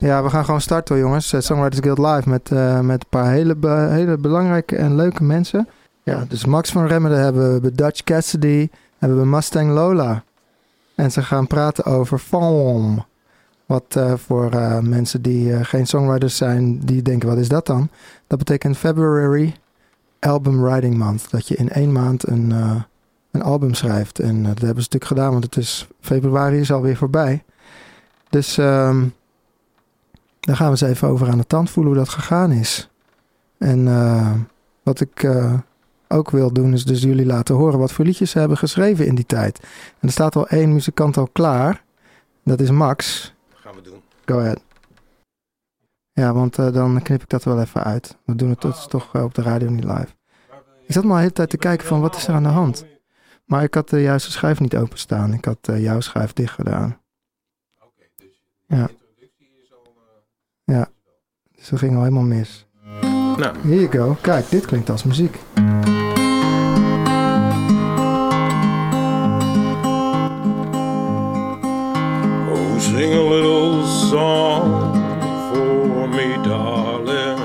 Ja, we gaan gewoon starten jongens. Eh, Songwriters Guild Live met, eh, met een paar hele, hele belangrijke en leuke mensen. Ja, dus Max van Remmeren hebben we Dutch Cassidy, hebben we Mustang Lola. En ze gaan praten over FOM. Wat eh, voor mensen die geen songwriters zijn, die denken wat is dat dan? Dat betekent February Album Writing Month. Dat je in één maand een, een album schrijft. En dat hebben ze natuurlijk gedaan, want het is februari is alweer voorbij. Dus ehm daar gaan we eens even over aan de tand voelen hoe dat gegaan is. En eh, wat ik eh, ook wil doen is dus jullie laten horen wat voor liedjes ze hebben geschreven in die tijd. En er staat al één muzikant al klaar. Dat is Max. gaan we doen. Go ahead. Ja, want eh, dan knip ik dat wel even uit. We doen het tot, toch op de radio niet live. Ik zat maar de hele tijd te kijken van wat is er aan de hand. Maar ik had de juiste schijf niet openstaan. Ik had jouw schijf dicht gedaan. Ja. Ja, dus dat ging al helemaal mis. Nou, Here you go. Kijk, dit klinkt als muziek. oh, sing a little song for me, darling.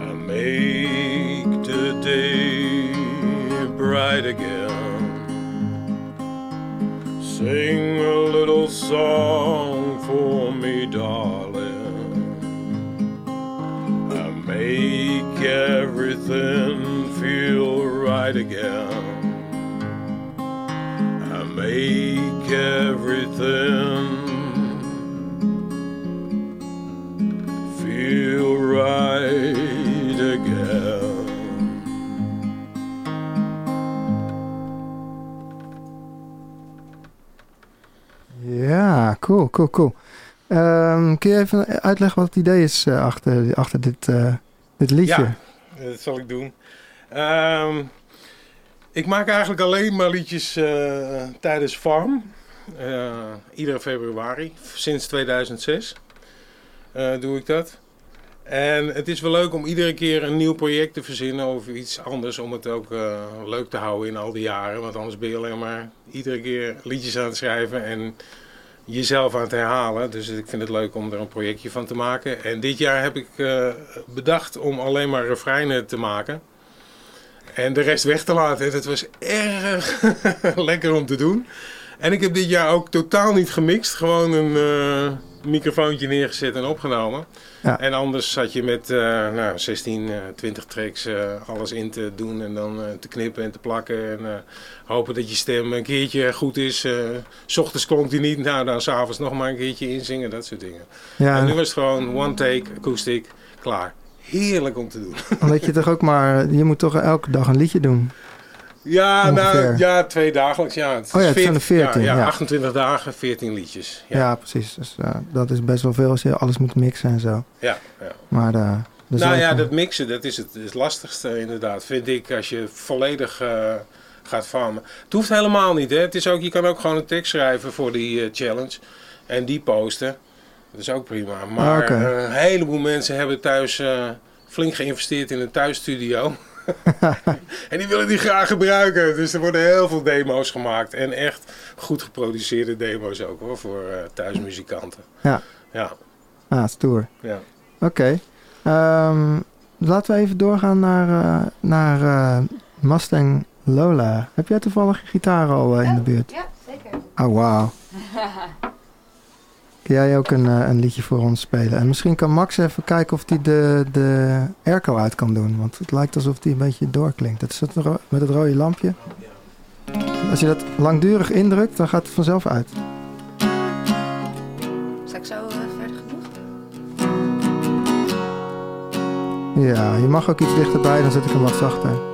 And make the day bright again. Sing a little song right again. And make everything feel right again. Ja, cool, cool, cool. Ehm, kun je even uitleggen wat het idee is eh, achter, achter dit, eh, dit liedje? Ja, dat zal ik doen. Ehm, ik maak eigenlijk alleen maar liedjes eh, tijdens Farm. Eh, iedere februari, sinds 2006 eh, doe ik dat. En het is wel leuk om iedere keer een nieuw project te verzinnen over iets anders. Om het ook leuk te houden in al die jaren. Want anders ben je alleen maar iedere keer liedjes aan het schrijven en jezelf aan het herhalen. Dus ik vind het leuk om er een projectje van te maken. En dit jaar heb ik bedacht om alleen maar refreinen te maken. En de rest weg te laten. En het was erg lekker om te doen. En ik heb dit jaar ook totaal niet gemixt. Gewoon een eh, microfoontje neergezet en opgenomen. Ja. En anders zat je met eh, nou, 16, eh, 20 tracks alles in te doen. En dan te knippen en te plakken. En hopen dat je stem een keertje goed is. s ochtends klonk die niet. Nou, dan s'avonds nog maar een keertje inzingen. Dat soort dingen. Ja, En nu was het gewoon one take, akoestiek, klaar. Heerlijk om te doen. omdat je toch ook maar... Je moet toch elke dag een liedje doen. Ja, nou, ja, twee dagelijks. Ja, het, Oh ja, is het zijn er 14, Ja, ja. 28 dagen, 14 liedjes. Ja, Ja, precies. Dus eh, dat is best wel veel als je alles moet mixen en zo. ja, ja. Maar eh, is Nou ja, dat mixen, dat is het, het lastigste inderdaad, vind ik, als je volledig eh, gaat farmen. Het hoeft helemaal niet, hè. Het is ook, je kan ook gewoon een tekst schrijven voor die challenge en die posten. Dat is ook prima. Maar Ah, een heleboel mensen hebben thuis eh, flink geïnvesteerd in een thuisstudio. en die willen die graag gebruiken. Dus er worden heel veel demo's gemaakt. En echt goed geproduceerde demo's ook hoor, voor eh, thuismuzikanten. Ja. Ja, Ah, stoer. ja. Oké. Ehm, laten we even doorgaan naar, eh, naar eh, Mustang Lola. Heb jij toevallig gitaar al in de buurt? Ja, zeker. Oh, wauw. Jij ook een, eh, een liedje voor ons spelen? En misschien kan Max even kijken of hij de, de airco uit kan doen. Want het lijkt alsof die een beetje doorklinkt. Dat is het met het rode lampje. Als je dat langdurig indrukt, dan gaat het vanzelf uit. Sta ik zo eh, verder genoeg? Ja, je mag ook iets dichterbij, dan zet ik hem wat zachter.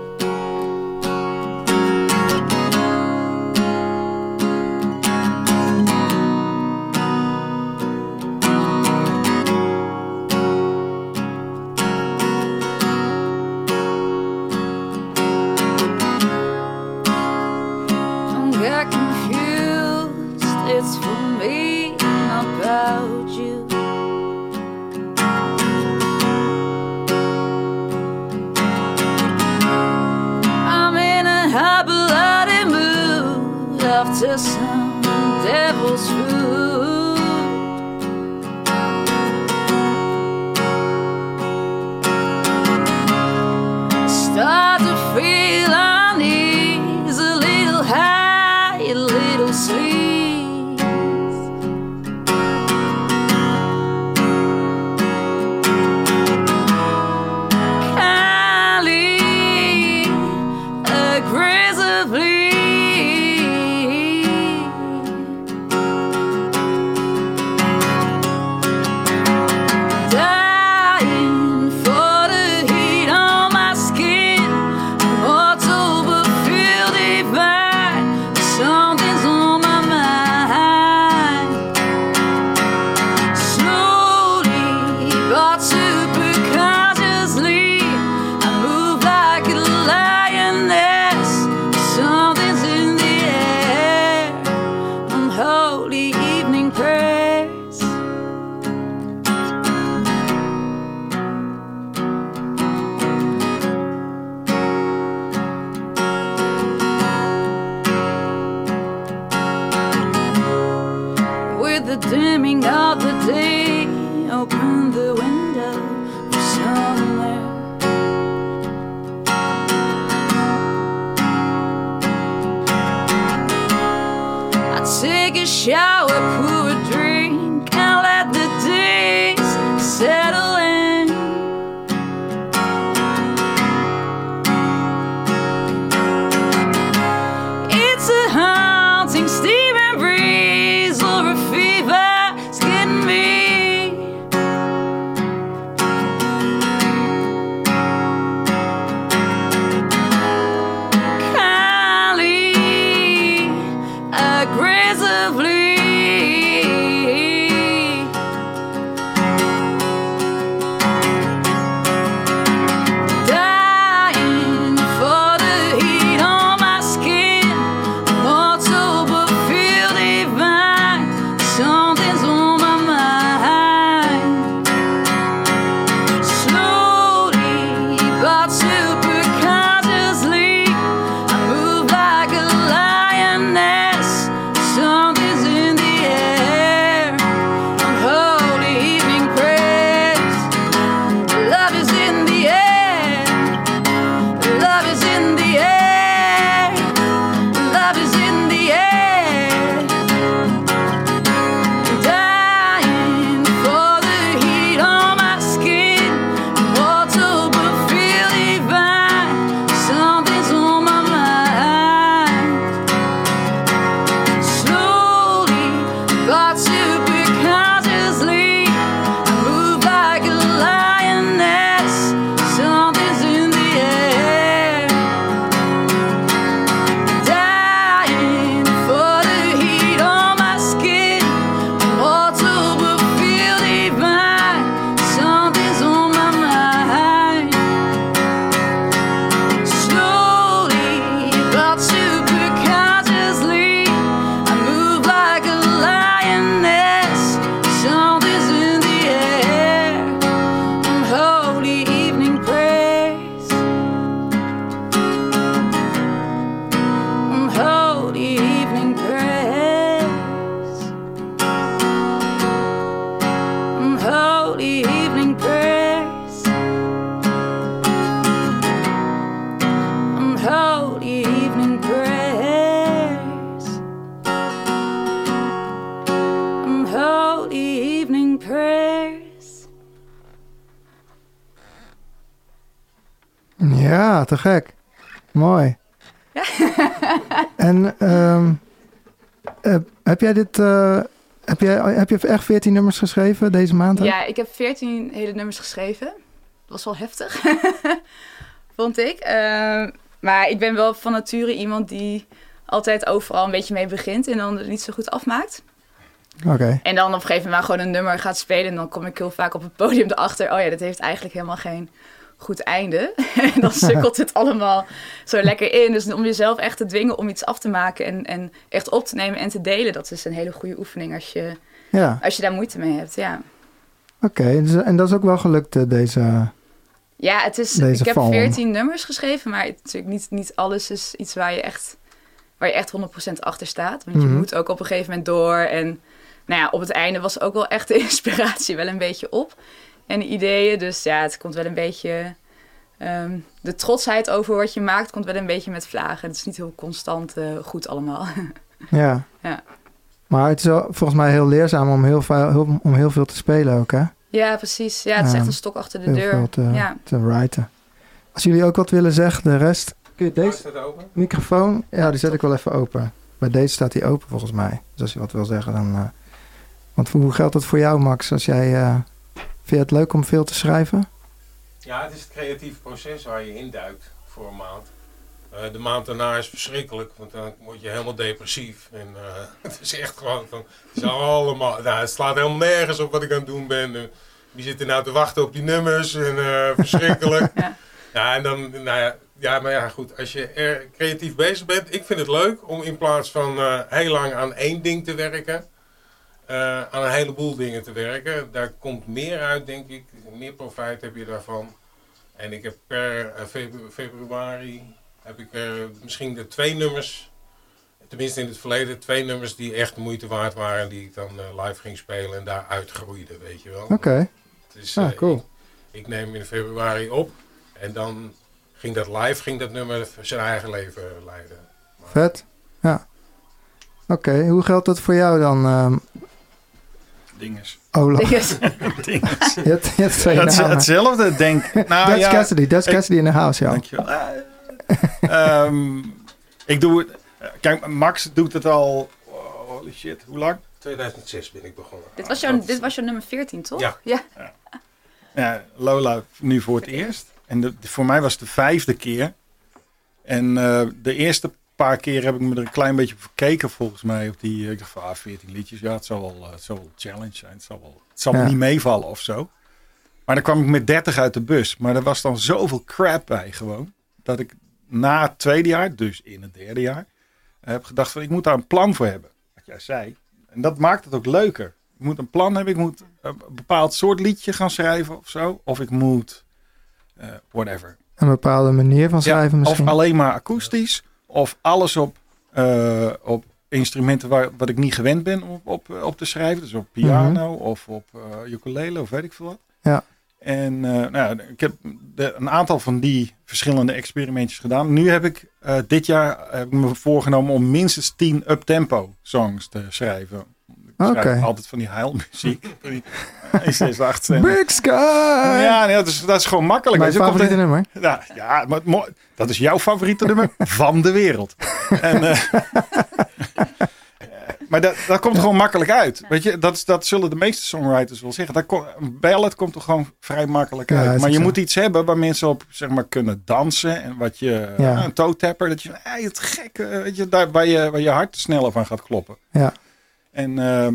Te gek. Mooi. en ehm, eh, heb jij dit... eh, heb, jij, heb je echt 14 nummers geschreven deze maand? Ja, ik heb 14 hele nummers geschreven. Dat was wel heftig, vond ik. Ehm, maar ik ben wel van nature iemand die altijd overal een beetje mee begint en dan het niet zo goed afmaakt. Oké. En dan op een gegeven moment gewoon een nummer gaat spelen. En dan kom ik heel vaak op het podium erachter. Oh ja, dat heeft eigenlijk helemaal geen goed einde. en dan sukkelt het allemaal zo lekker in. Dus om jezelf echt te dwingen om iets af te maken en, en echt op te nemen en te delen. Dat is een hele goede oefening als je, Ja, als je daar moeite mee hebt. Ja, oké. Dus- En dat is ook wel gelukt, eh, deze... ja het is, Deze ik heb val. 14 nummers geschreven. Maar het, natuurlijk niet, niet alles is iets waar je echt, waar je echt 100% achter staat. Want je Mhm. moet ook op een gegeven moment door. En nou ja, op het einde was ook wel echt de inspiratie wel een beetje op. En de ideeën. Dus ja, het komt wel een beetje... ehm, de trotsheid over wat je maakt komt wel een beetje met vlagen. Het is niet heel constant eh, goed allemaal. Ja. Ja. Maar het is wel, volgens mij heel leerzaam om heel, veel, heel, om heel veel te spelen ook, hè? ja, precies. Ja, het is echt een stok achter de heel deur. veel te, Ja. te writen. Als jullie ook wat willen zeggen, de rest... Kun je Deze microfoon... Ja, die zet ik wel even open. Bij deze staat die open volgens mij. Dus als je wat wil zeggen, dan... eh, want hoe geldt het voor jou, Max? Als jij, eh, vind je het leuk om veel te schrijven? Ja, het is het creatieve proces waar je induikt voor een maand. Eh, de maand daarna is verschrikkelijk, want dan word je helemaal depressief. En eh, het is echt gewoon van, het is allemaal, nou, het slaat helemaal nergens op wat ik aan het doen ben. Eh, wie zit er nou te wachten op die nummers en eh, verschrikkelijk. Ja. ja. en dan, nou ja, ja, maar ja, goed, als je er creatief bezig bent, ik vind het leuk om in plaats van eh, heel lang aan één ding te werken, eh, aan een heleboel dingen te werken. Daar komt meer uit, denk ik. Meer profijt heb je daarvan. En ik heb per eh, febru- februari heb ik misschien de twee nummers tenminste in het verleden, twee nummers die echt de moeite waard waren. Die ik dan eh, live ging spelen en daar uitgroeide, weet je wel. Oké. Dus, Ah, cool. ik, ik neem in februari op en dan ging dat live, ging dat nummer zijn eigen leven leiden. Vet. Ja. Oké, hoe geldt dat voor jou dan, ehm Dinges. Olaf? Dinges. Je hebt, je hebt twee Het, namen. hetzelfde, denk ik. Nou, Dutch ja, Cassidy, Dutch ik- Cassidy in de house, ja. Dankjewel. Eh, ehm, ik doe het. Kijk, Max doet het al. oh, holy shit, hoe lang? 2006 ben ik begonnen. Dit was, jouw, dit was jouw nummer 14, toch? Ja. ja. Ja, Lola nu voor het eerst. En de, voor mij was het de vijfde keer. En eh, de eerste paar keer heb ik me er een klein beetje op gekeken, volgens mij. Op die, eh, ik dacht van, ah, 14 liedjes. Ja, het zal wel, eh, het zal wel een challenge zijn. Het zal wel, het zal Ja. niet meevallen of zo. Maar dan kwam ik met 30 uit de bus. Maar er was dan zoveel crap bij gewoon. Dat ik na het tweede jaar, dus in het derde jaar, heb gedacht van, ik moet daar een plan voor hebben. Wat jij zei. En dat maakt het ook leuker. Ik moet een plan hebben. Ik moet een bepaald soort liedje gaan schrijven of zo. Of ik moet, eh, whatever. Een bepaalde manier van Ja, schrijven misschien. Of alleen maar akoestisch. Of alles op, eh, op instrumenten waar, wat ik niet gewend ben op, op, op te schrijven. Dus op piano of op eh ukulele of weet ik veel wat. Ja. En eh, nou ja, ik heb de, een aantal van die verschillende experimentjes gedaan. Nu heb ik dit jaar heb ik me voorgenomen om minstens 10 up-tempo songs te schrijven. Oké. altijd van die huilmuziek. Die is wacht. Big Sky! Ja, nee, dat, is, dat is gewoon makkelijk. Mijn komt favoriete er- nummer. ja, ja maar dat is jouw favoriete nummer van de wereld. En, eh, maar dat, dat komt gewoon makkelijk uit. Weet je, dat, is, dat zullen de meeste songwriters wel zeggen. Dat kom- een ballad komt er gewoon vrij makkelijk uit. maar je zo. moet iets hebben waar mensen op zeg maar, kunnen dansen. En wat je, Ja. een toe tapper, dat je, hey, het gek, eh, weet je, daar, waar, je, waar je hart sneller van gaat kloppen. Ja. En ehm,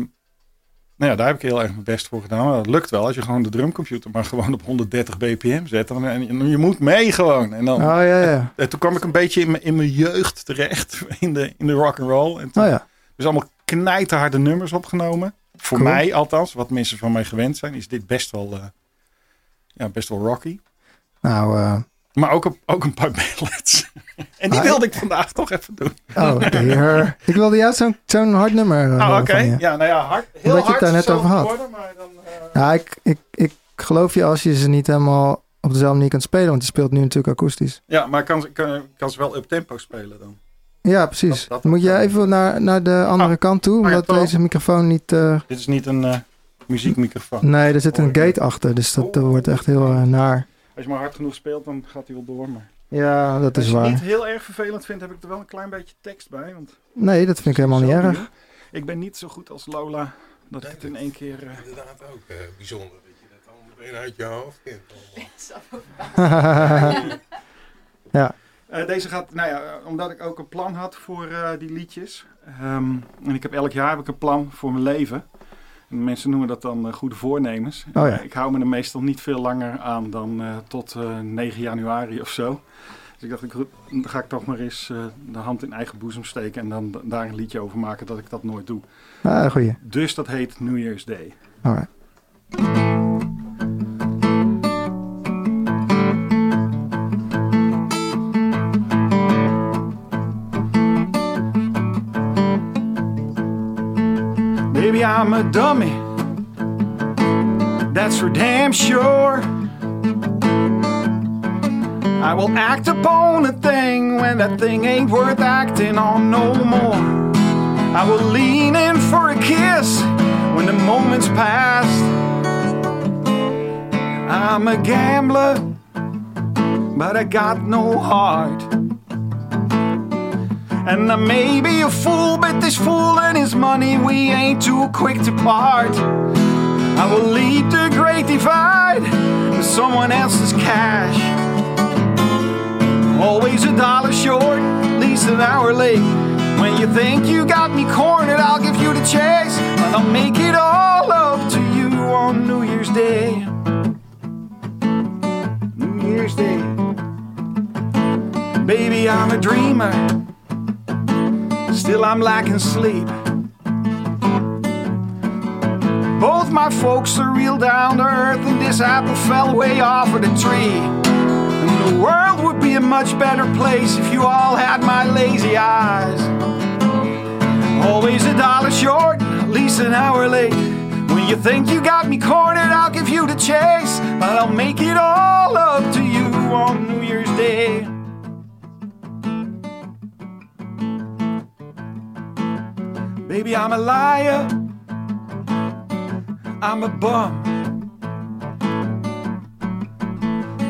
nou ja, daar heb ik heel erg mijn best voor gedaan. Maar dat lukt wel als je gewoon de drumcomputer maar gewoon op 130 bpm zet. Dan, en, en je moet mee gewoon. En dan, Oh ja, ja. en toen kwam ik een beetje in mijn, in mijn jeugd terecht. In de, in de rock and roll. En toen, Oh ja. Dus allemaal knijterharde nummers opgenomen. Voor Cool. mij althans, wat mensen van mij gewend zijn, is dit best wel, eh, ja, best wel rocky. Nou, eh, Maar ook een, ook een paar ballads. en die Ah, wilde ik vandaag toch even doen. oh dear. Ik wilde juist zo'n zo'n hard nummer horen oké. Ja, nou ja, hard, heel Omdat je het hard daar net over had. geworden, maar dan, eh, Ja, ik, ik, ik geloof je als je ze niet helemaal op dezelfde manier kunt spelen. Want je speelt nu natuurlijk akoestisch. ja, maar ik kan, ze- kan, kan ze wel up tempo spelen dan. Ja, precies. Dat- dat- Dan moet je even naar, naar de andere Ah, kant toe. ja, Omdat deze microfoon niet... eh, Dit is niet een muziekmicrofoon. nee, er zit een gate achter. Dus dat wordt echt heel naar. Als je maar hard genoeg speelt, dan gaat hij wel door. Maar Ja, dat als is je het waar. niet heel erg vervelend vindt, heb ik er wel een klein beetje tekst bij. Want Nee, dat vind ik helemaal niet erg. Ik ben niet zo goed als Lola dat ik het in één keer... eh, Inderdaad ook eh, bijzonder dat je dat allemaal meteen uit je hoofd kent. ja, Eh, deze gaat, nou ja, omdat ik ook een plan had voor eh, die liedjes. Ehm, en ik heb elk jaar heb ik een plan voor mijn leven. En mensen noemen dat dan eh, goede voornemens. Oh ja. Eh, ik hou me er meestal niet veel langer aan dan eh, tot eh, 9 januari of zo. Dus ik dacht, ik, dan ga ik toch maar eens eh, de hand in eigen boezem steken en dan daar een liedje over maken dat ik dat nooit doe. ah, goeie. Dus dat heet New Year's Day. Alright. Maybe I'm a dummy. That's for damn sure. I will act upon a thing when that thing ain't worth acting on no more. I will lean in for a kiss when the moment's past. I'm a gambler, but I got no heart. And I may be a fool, but this fool and his money, we ain't too quick to part. I will lead the great divide with someone else's cash. Always a dollar short, at least an hour late. When you think you got me cornered, I'll give you the chase. And I'll make it all up to you on New Year's Day. New Year's Day. Baby, I'm a dreamer. Still, I'm lacking sleep. Both my folks are real down to earth, and this apple fell way off of the tree. And the world would be a much better place if you all had my lazy eyes. Always a dollar short, at least an hour late. When you think you got me cornered, I'll give you the chase. But I'll make it all up to you on New Year's Day. Baby, I'm a liar. I'm a bum.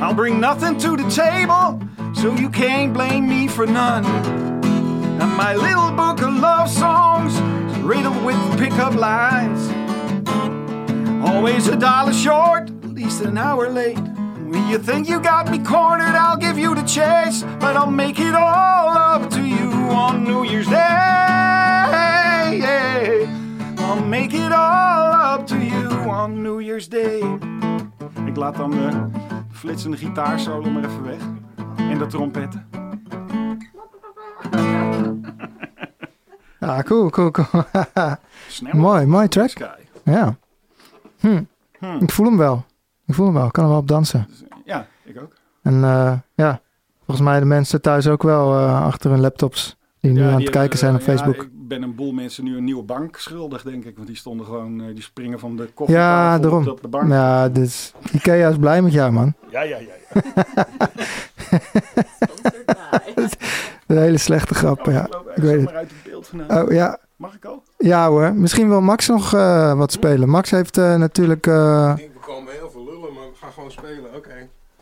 I'll bring nothing to the table, so you can't blame me for none. And my little book of love songs is riddled with pickup lines. Always a dollar short, at least an hour late. When you think you got me cornered, I'll give you the chase. But I'll make it all up to you on New Year's Day. I'll make it all up to you on New Year's Day. Ik laat dan de flitsende gitaarsolo maar even weg. En de trompetten. Ja, cool, cool, cool. Mooi, mooi track. Sky. Ja. Hm. Hm. Ik voel hem wel. Ik voel hem wel. Ik kan er wel op dansen. Ja, ik ook. En eh, ja, volgens mij de mensen thuis ook wel eh, achter hun laptops. Die nu Ja, aan die het kijken zijn op eh, Facebook. Ik ben een boel mensen nu een nieuwe bank schuldig, denk ik. Want die stonden gewoon, eh, die springen van de Ja, koffietafel daarom. op de bank. Ja, dus Ikea is blij met jou, man. ja, ja. ja, ja. Een hele slechte grap, ja. Ik weet het. zomaar uit het beeld vandaan. Oh ja, Mag ik al? ja hoor. Misschien wil Max nog eh, wat spelen. Max heeft eh, natuurlijk... eh, Ik denk, we komen heel veel lullen, maar we gaan gewoon spelen. Oké.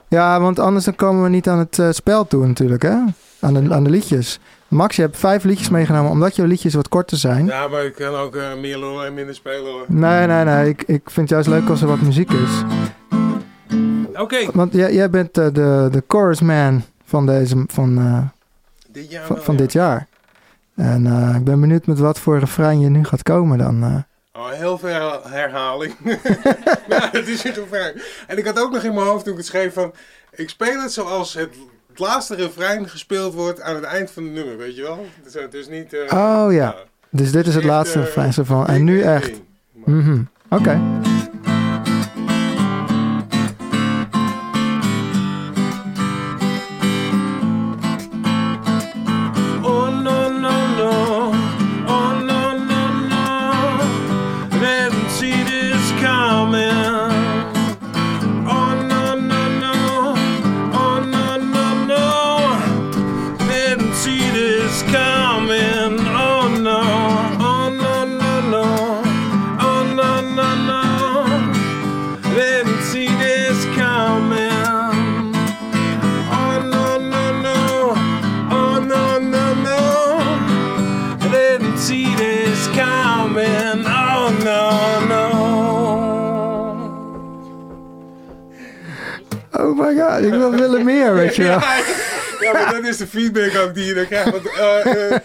ja, want anders dan komen we niet aan het eh, spel toe natuurlijk, hè? Aan de, aan de liedjes. Max, je hebt vijf liedjes meegenomen omdat je liedjes wat korter zijn. Ja, maar ik kan ook eh, meer lullen en minder spelen hoor. Nee, nee, nee. Ik, ik vind het juist leuk als er wat muziek is. Oké, Want jij, jij bent eh, de, de chorus man van, deze, van, eh, dit jaar van, wel, van ja. dit jaar. En ik ben benieuwd met wat voor refrein je nu gaat komen dan. Oh, heel veel herhaling. ja, het is een refrein. En ik had ook nog in mijn hoofd toen ik het schreef van... Ik speel het zoals het laatste refrein gespeeld wordt aan het eind van het nummer, weet je wel? Dus, het is niet... eh, Oh ja, dus dit is het laatste eh, refrein van. En nu echt. Mhm. Oké. My god, ik wil willen meer, weet je wel. Ja, ja, maar dat is de feedback ook die je dan krijgt. Want, eh, eh,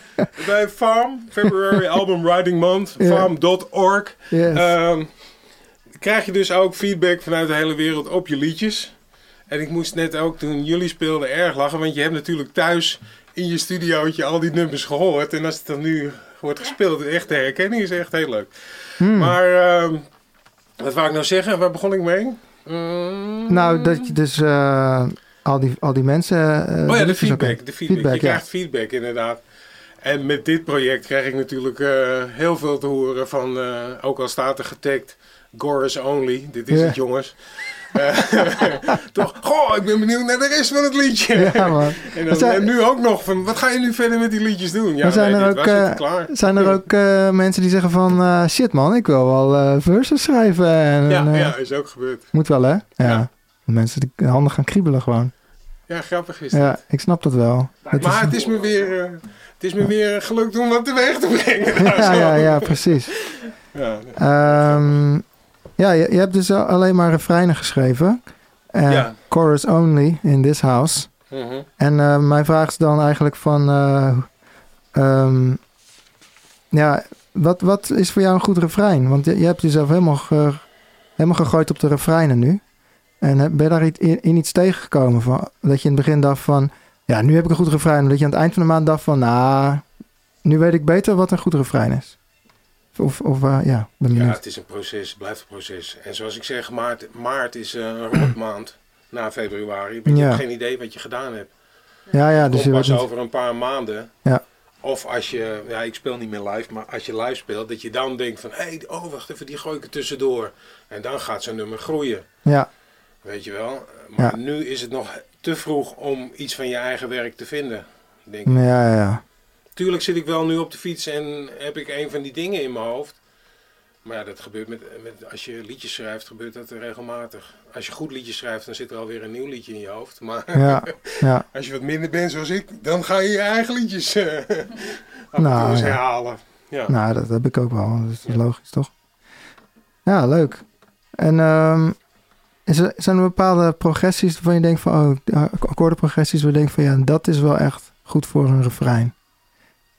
bij Farm, February Album Writing Month, farm.org, Yes. ehm, krijg je dus ook feedback vanuit de hele wereld op je liedjes. En ik moest net ook toen jullie speelden erg lachen, want je hebt natuurlijk thuis in je studiootje al die nummers gehoord. En als het dan nu wordt gespeeld, echt de herkenning is echt heel leuk. Hmm. Maar ehm, wat wou ik nou zeggen? Waar begon ik mee? Mm. Nou, dat je dus eh, al, die, al die mensen... eh, Oh ja, de feedback. De feedback. Feedback, je ja. krijgt feedback inderdaad. En met dit project krijg ik natuurlijk eh, heel veel te horen van, eh, ook al staat er getagd, Chorus Only. Dit is het jongens. Eh, toch, goh, ik ben benieuwd naar de rest van het liedje. Ja, man. en, dan, zijn- en nu ook nog van, wat ga je nu verder met die liedjes doen? Ja, zijn nee, er ook, eh, klaar. Zijn er ook eh, mensen die zeggen van... eh, shit man, ik wil wel eh verses schrijven. En, Ja, eh, ja, is ook gebeurd. Moet wel, hè? Ja. Ja. Mensen die handen gaan kriebelen gewoon. Ja, grappig is het. Ja, ik snap dat wel. Maar is- het is me weer, eh, het is me weer gelukt om wat teweeg te brengen. Ja, ja, precies. Ja, Ehm, ja, je, je hebt dus al- alleen maar refreinen geschreven. Eh, Ja. Chorus only in this house. mhm. En eh, mijn vraag is dan eigenlijk van... eh, ehm, ja, wat, wat is voor jou een goed refrein? Want je, je hebt jezelf helemaal, ge- helemaal gegooid op de refreinen nu. En heb- ben je daar iets- in, in iets tegengekomen? Van, dat je in het begin dacht van... Ja, nu heb ik een goed refrein. Dat je aan het eind van de maand dacht van... Nou, nu weet ik beter wat een goed refrein is. Of, of eh, ja, ben Ja, het is een proces, het blijft een proces. En zoals ik zeg, maart, maart is eh, een rotmaand na februari. Want je Ja. hebt geen idee wat je gedaan hebt. Ja, ja, Het dus je pas niet... over een paar maanden. Ja. Of als je, ja, ik speel niet meer live, maar als je live speelt, dat je dan denkt van, hé, hey, oh wacht even, die gooi ik er tussendoor. En dan gaat zo'n nummer groeien, Ja, weet je wel. Maar Ja. nu is het nog te vroeg om iets van je eigen werk te vinden, denk ik. ja, ja. ja. Tuurlijk zit ik wel nu op de fiets en heb ik een van die dingen in mijn hoofd. Maar ja, dat gebeurt met, met als je liedjes schrijft, gebeurt dat regelmatig. Als je goed liedjes schrijft, dan zit er alweer een nieuw liedje in je hoofd. Maar Ja, ja. als je wat minder bent zoals ik, dan ga je je eigen liedjes en Nou, ja. herhalen. Ja. Nou, dat heb ik ook wel. Dat is logisch, toch? Ja, leuk. En ehm, is er, zijn er bepaalde progressies waarvan je denkt van... Oh, akkoordenprogressies waar je denkt van... Ja, dat is wel echt goed voor een refrein.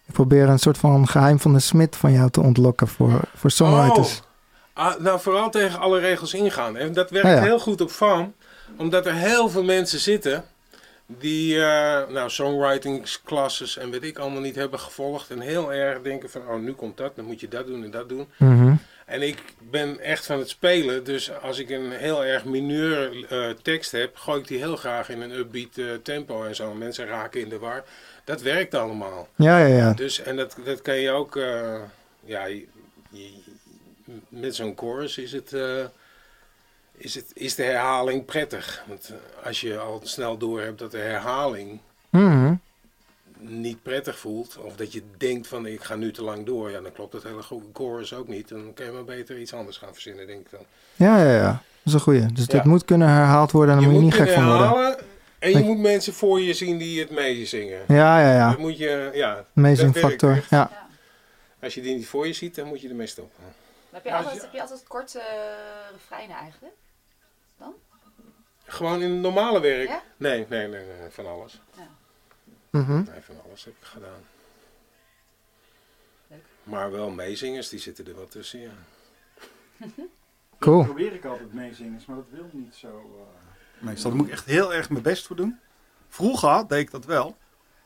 Ik probeer een soort van geheim van de smid van jou te ontlokken voor, voor songwriters. Oh, ah, nou, vooral tegen alle regels ingaan. En dat werkt Ah, ja. heel goed op farm, omdat er heel veel mensen zitten die eh nou, songwritingsklasses en weet ik allemaal niet hebben gevolgd. En heel erg denken van, oh, nu komt dat, dan moet je dat doen en dat doen. Mhm. En ik ben echt van het spelen, dus als ik een heel erg mineur eh, tekst heb, gooi ik die heel graag in een upbeat eh, tempo en zo. Mensen raken in de war. Dat werkt allemaal. Ja, ja, ja. Dus, en dat, dat kan je ook, eh, ja, je- je- met zo'n chorus is het, eh, is het, is de herhaling prettig. Want eh, als je al snel door hebt dat de herhaling Mhm. niet prettig voelt, of dat je denkt van ik ga nu te lang door, ja, dan klopt het hele chorus ook niet. Dan kan je maar beter iets anders gaan verzinnen, denk ik dan. Ja, ja, ja. Dat is een goeie. Dus Ja. dit moet kunnen herhaald worden en daar moet je niet gek van worden. En je Dat- moet mensen voor je zien die het meezingen. Ja, ja, ja. Dan moet je, ja, Amazing dat werkt factor. echt. Ja. Als je die niet voor je ziet, dan moet je ermee stoppen. Heb je altijd, heb je altijd korte uh, refreinen eigenlijk? Gewoon in het normale werk? Ja? Nee, nee, nee, nee, van alles. Mhm. Nee, van alles heb ik gedaan. Leuk. Maar wel meezingers, die zitten er wel tussen, ja. Cool. Dat probeer ik altijd meezingers, maar dat wil niet zo. eh, Meestal daar moet ik echt heel erg mijn best voor doen. Vroeger deed ik dat wel.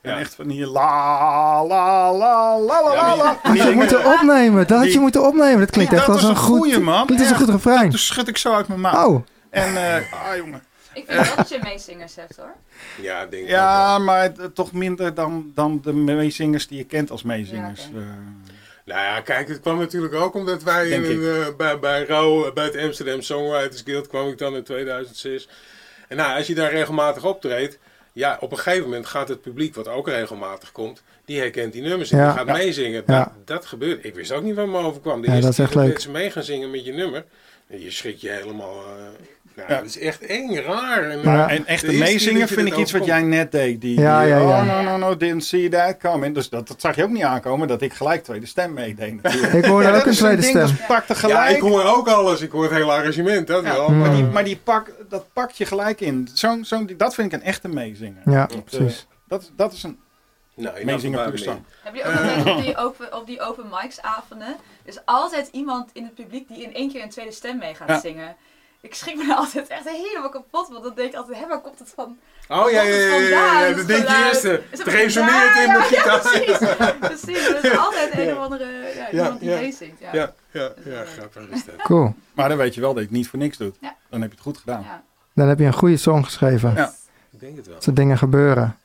En Ja. echt van hier la la la la la Ja, la. Dat je moeten opnemen. Dat had je moeten opnemen. Dat klinkt echt dat als is een goed... goeie, man. Klinkt als een goed refrein. Dus schud ik zo uit mijn mouw. Oh, En, eh, ah jongen. Ik vind wel dat je meezingers hebt hoor. Ja, denk ik Ja, maar toch minder dan, dan de meezingers die je kent als meezingers. Ja, Eh. Nou ja, kijk, het kwam natuurlijk ook omdat wij in een, eh, bij, bij Rauw, bij het Amsterdam Songwriters Guild kwam ik dan in 2006. En nou, als je daar regelmatig optreedt, ja, op een gegeven moment gaat het publiek, wat ook regelmatig komt, die herkent die nummers en Ja. die gaat meezingen. Ja. Dat, dat gebeurt. Ik wist ook niet wat me overkwam. De Ja, eerste dat is echt keer leuk. mensen mee gaan zingen met je nummer, en je schrikt je helemaal... eh Ja. Dat is echt eng, raar. En, Maar- eh, En meezingen je vind ik iets wat jij net deed. Die, Ja, die, ja, ja. Oh, no, no, no, didn't see that coming. Dus dat, dat zag je ook niet aankomen, dat ik gelijk tweede stem meedeed natuurlijk. ik hoorde Ja, ook een tweede ding, stem. Dat pakt er Ja, gelijk. ik hoor ook alles. Ik hoor het hele arrangement, dat Ja, wel. maar die, Mm. maar die pak, dat pakt je gelijk in. Zo'n zo'n dat vind ik een echte meezinger. Ja, Dat, eh, precies. Dat, dat is een Nou, meezinger puur er. Heb je ook altijd op die open, op die open mics avonden, er is altijd iemand in het publiek die in één keer een tweede stem mee gaat Ja. zingen. Ik schrik me er altijd echt helemaal kapot, want dan denk ik altijd, hé, waar komt het van? Oh ja, ja, ja, ja, ja, ja, dat denk je eerst. eh, Het resoneert in de gitaar. precies, precies. Er is altijd een of andere ja, Ja, iemand die ja. meezingt. Ja. Ja, ja, ja, grappig is dat. Cool. Maar dan weet je wel dat je het niet voor niks doet. Ja. Dan heb je het goed gedaan. Ja. Dan heb je een goede song geschreven. Ja. Ik denk het wel. Dat soort dingen gebeuren.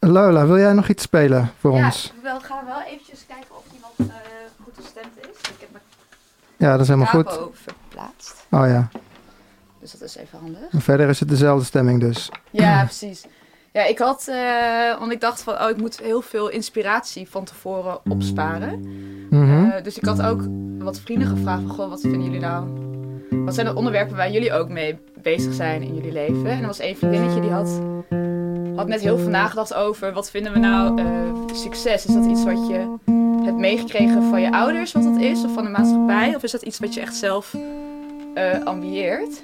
Lola, wil jij nog iets spelen voor Ja, ons? ik wil- ga wel eventjes kijken of iemand eh, goed gestemd is. Ik heb mijn Ja, dat is helemaal goed. Oh ja. dus dat is even handig. En verder is het dezelfde stemming dus. Ja, precies. Ja, ik had, eh, want ik dacht van, oh, ik moet heel veel inspiratie van tevoren opsparen. Eh, dus ik had ook wat vrienden gevraagd van, goh, wat vinden jullie nou? Wat zijn de onderwerpen waar jullie ook mee bezig zijn in jullie leven? En er was één vriendinnetje die had, had net heel veel nagedacht over, wat vinden we nou eh, succes? Is dat iets wat je hebt meegekregen van je ouders, wat dat is? Of van de maatschappij? Of is dat iets wat je echt zelf eh ambieert?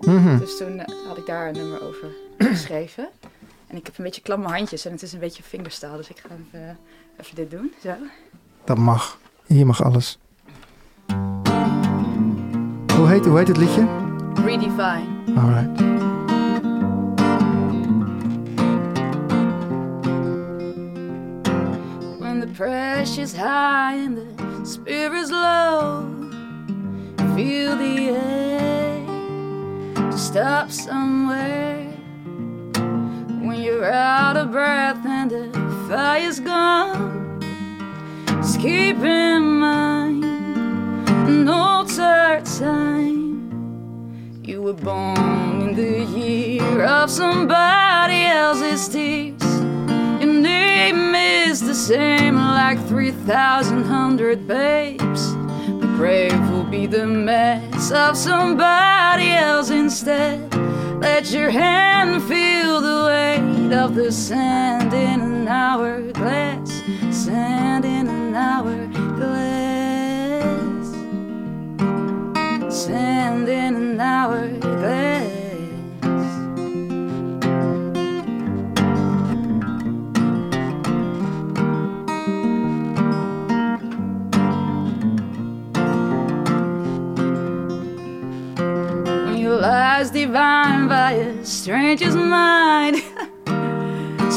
Mhm. Dus toen eh, had ik daar een nummer over geschreven. En ik heb een beetje klamme handjes en het is een beetje fingerstyle, dus ik ga even, even dit doen. Zo. Dat mag. Hier mag alles. Hoe heet, hoe heet het liedje? Redefine. Alright. When the pressure's high and the spirit's low, feel the air to stop somewhere. When you're out of breath and the fire's gone. Just keep in mind, third time. You were born in the year of somebody else's tears. Your name is the same like 3,000 hundred babes. The grave will be the mess of somebody else instead. Let your hand feel the weight of the sand in an hourglass. Sand in an hourglass. Sand in an hourglass. Divine by a stranger's mind,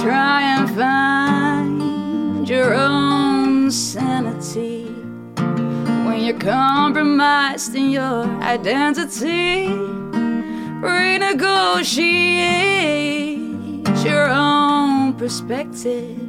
try and find your own sanity. When you're compromised in your identity, renegotiate your own perspective.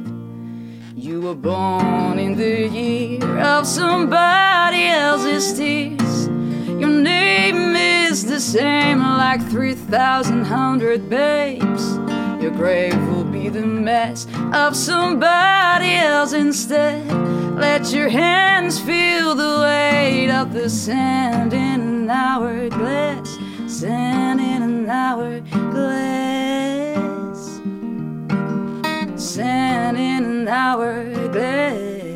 You were born in the year of somebody else's tears. Your name is the same like 3,000 hundred babes. Your grave will be the mess of somebody else instead. Let your hands feel the weight of the sand in an hourglass. Sand in an hourglass. Sand in an hourglass.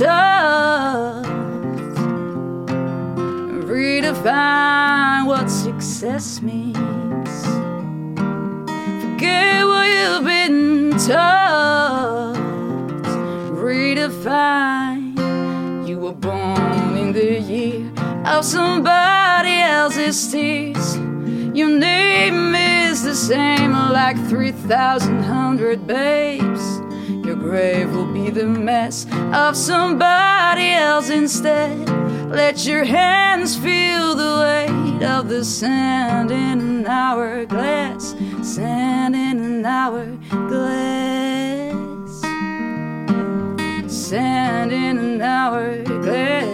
Taught. Redefine what success means. Forget what you've been taught. Redefine. You were born in the year of somebody else's tears. Your name is the same like 3,000 hundred babes. Grave will be the mess of somebody else instead. Let your hands feel the weight of the sand in an hourglass. Sand in an hourglass. Sand in an hourglass.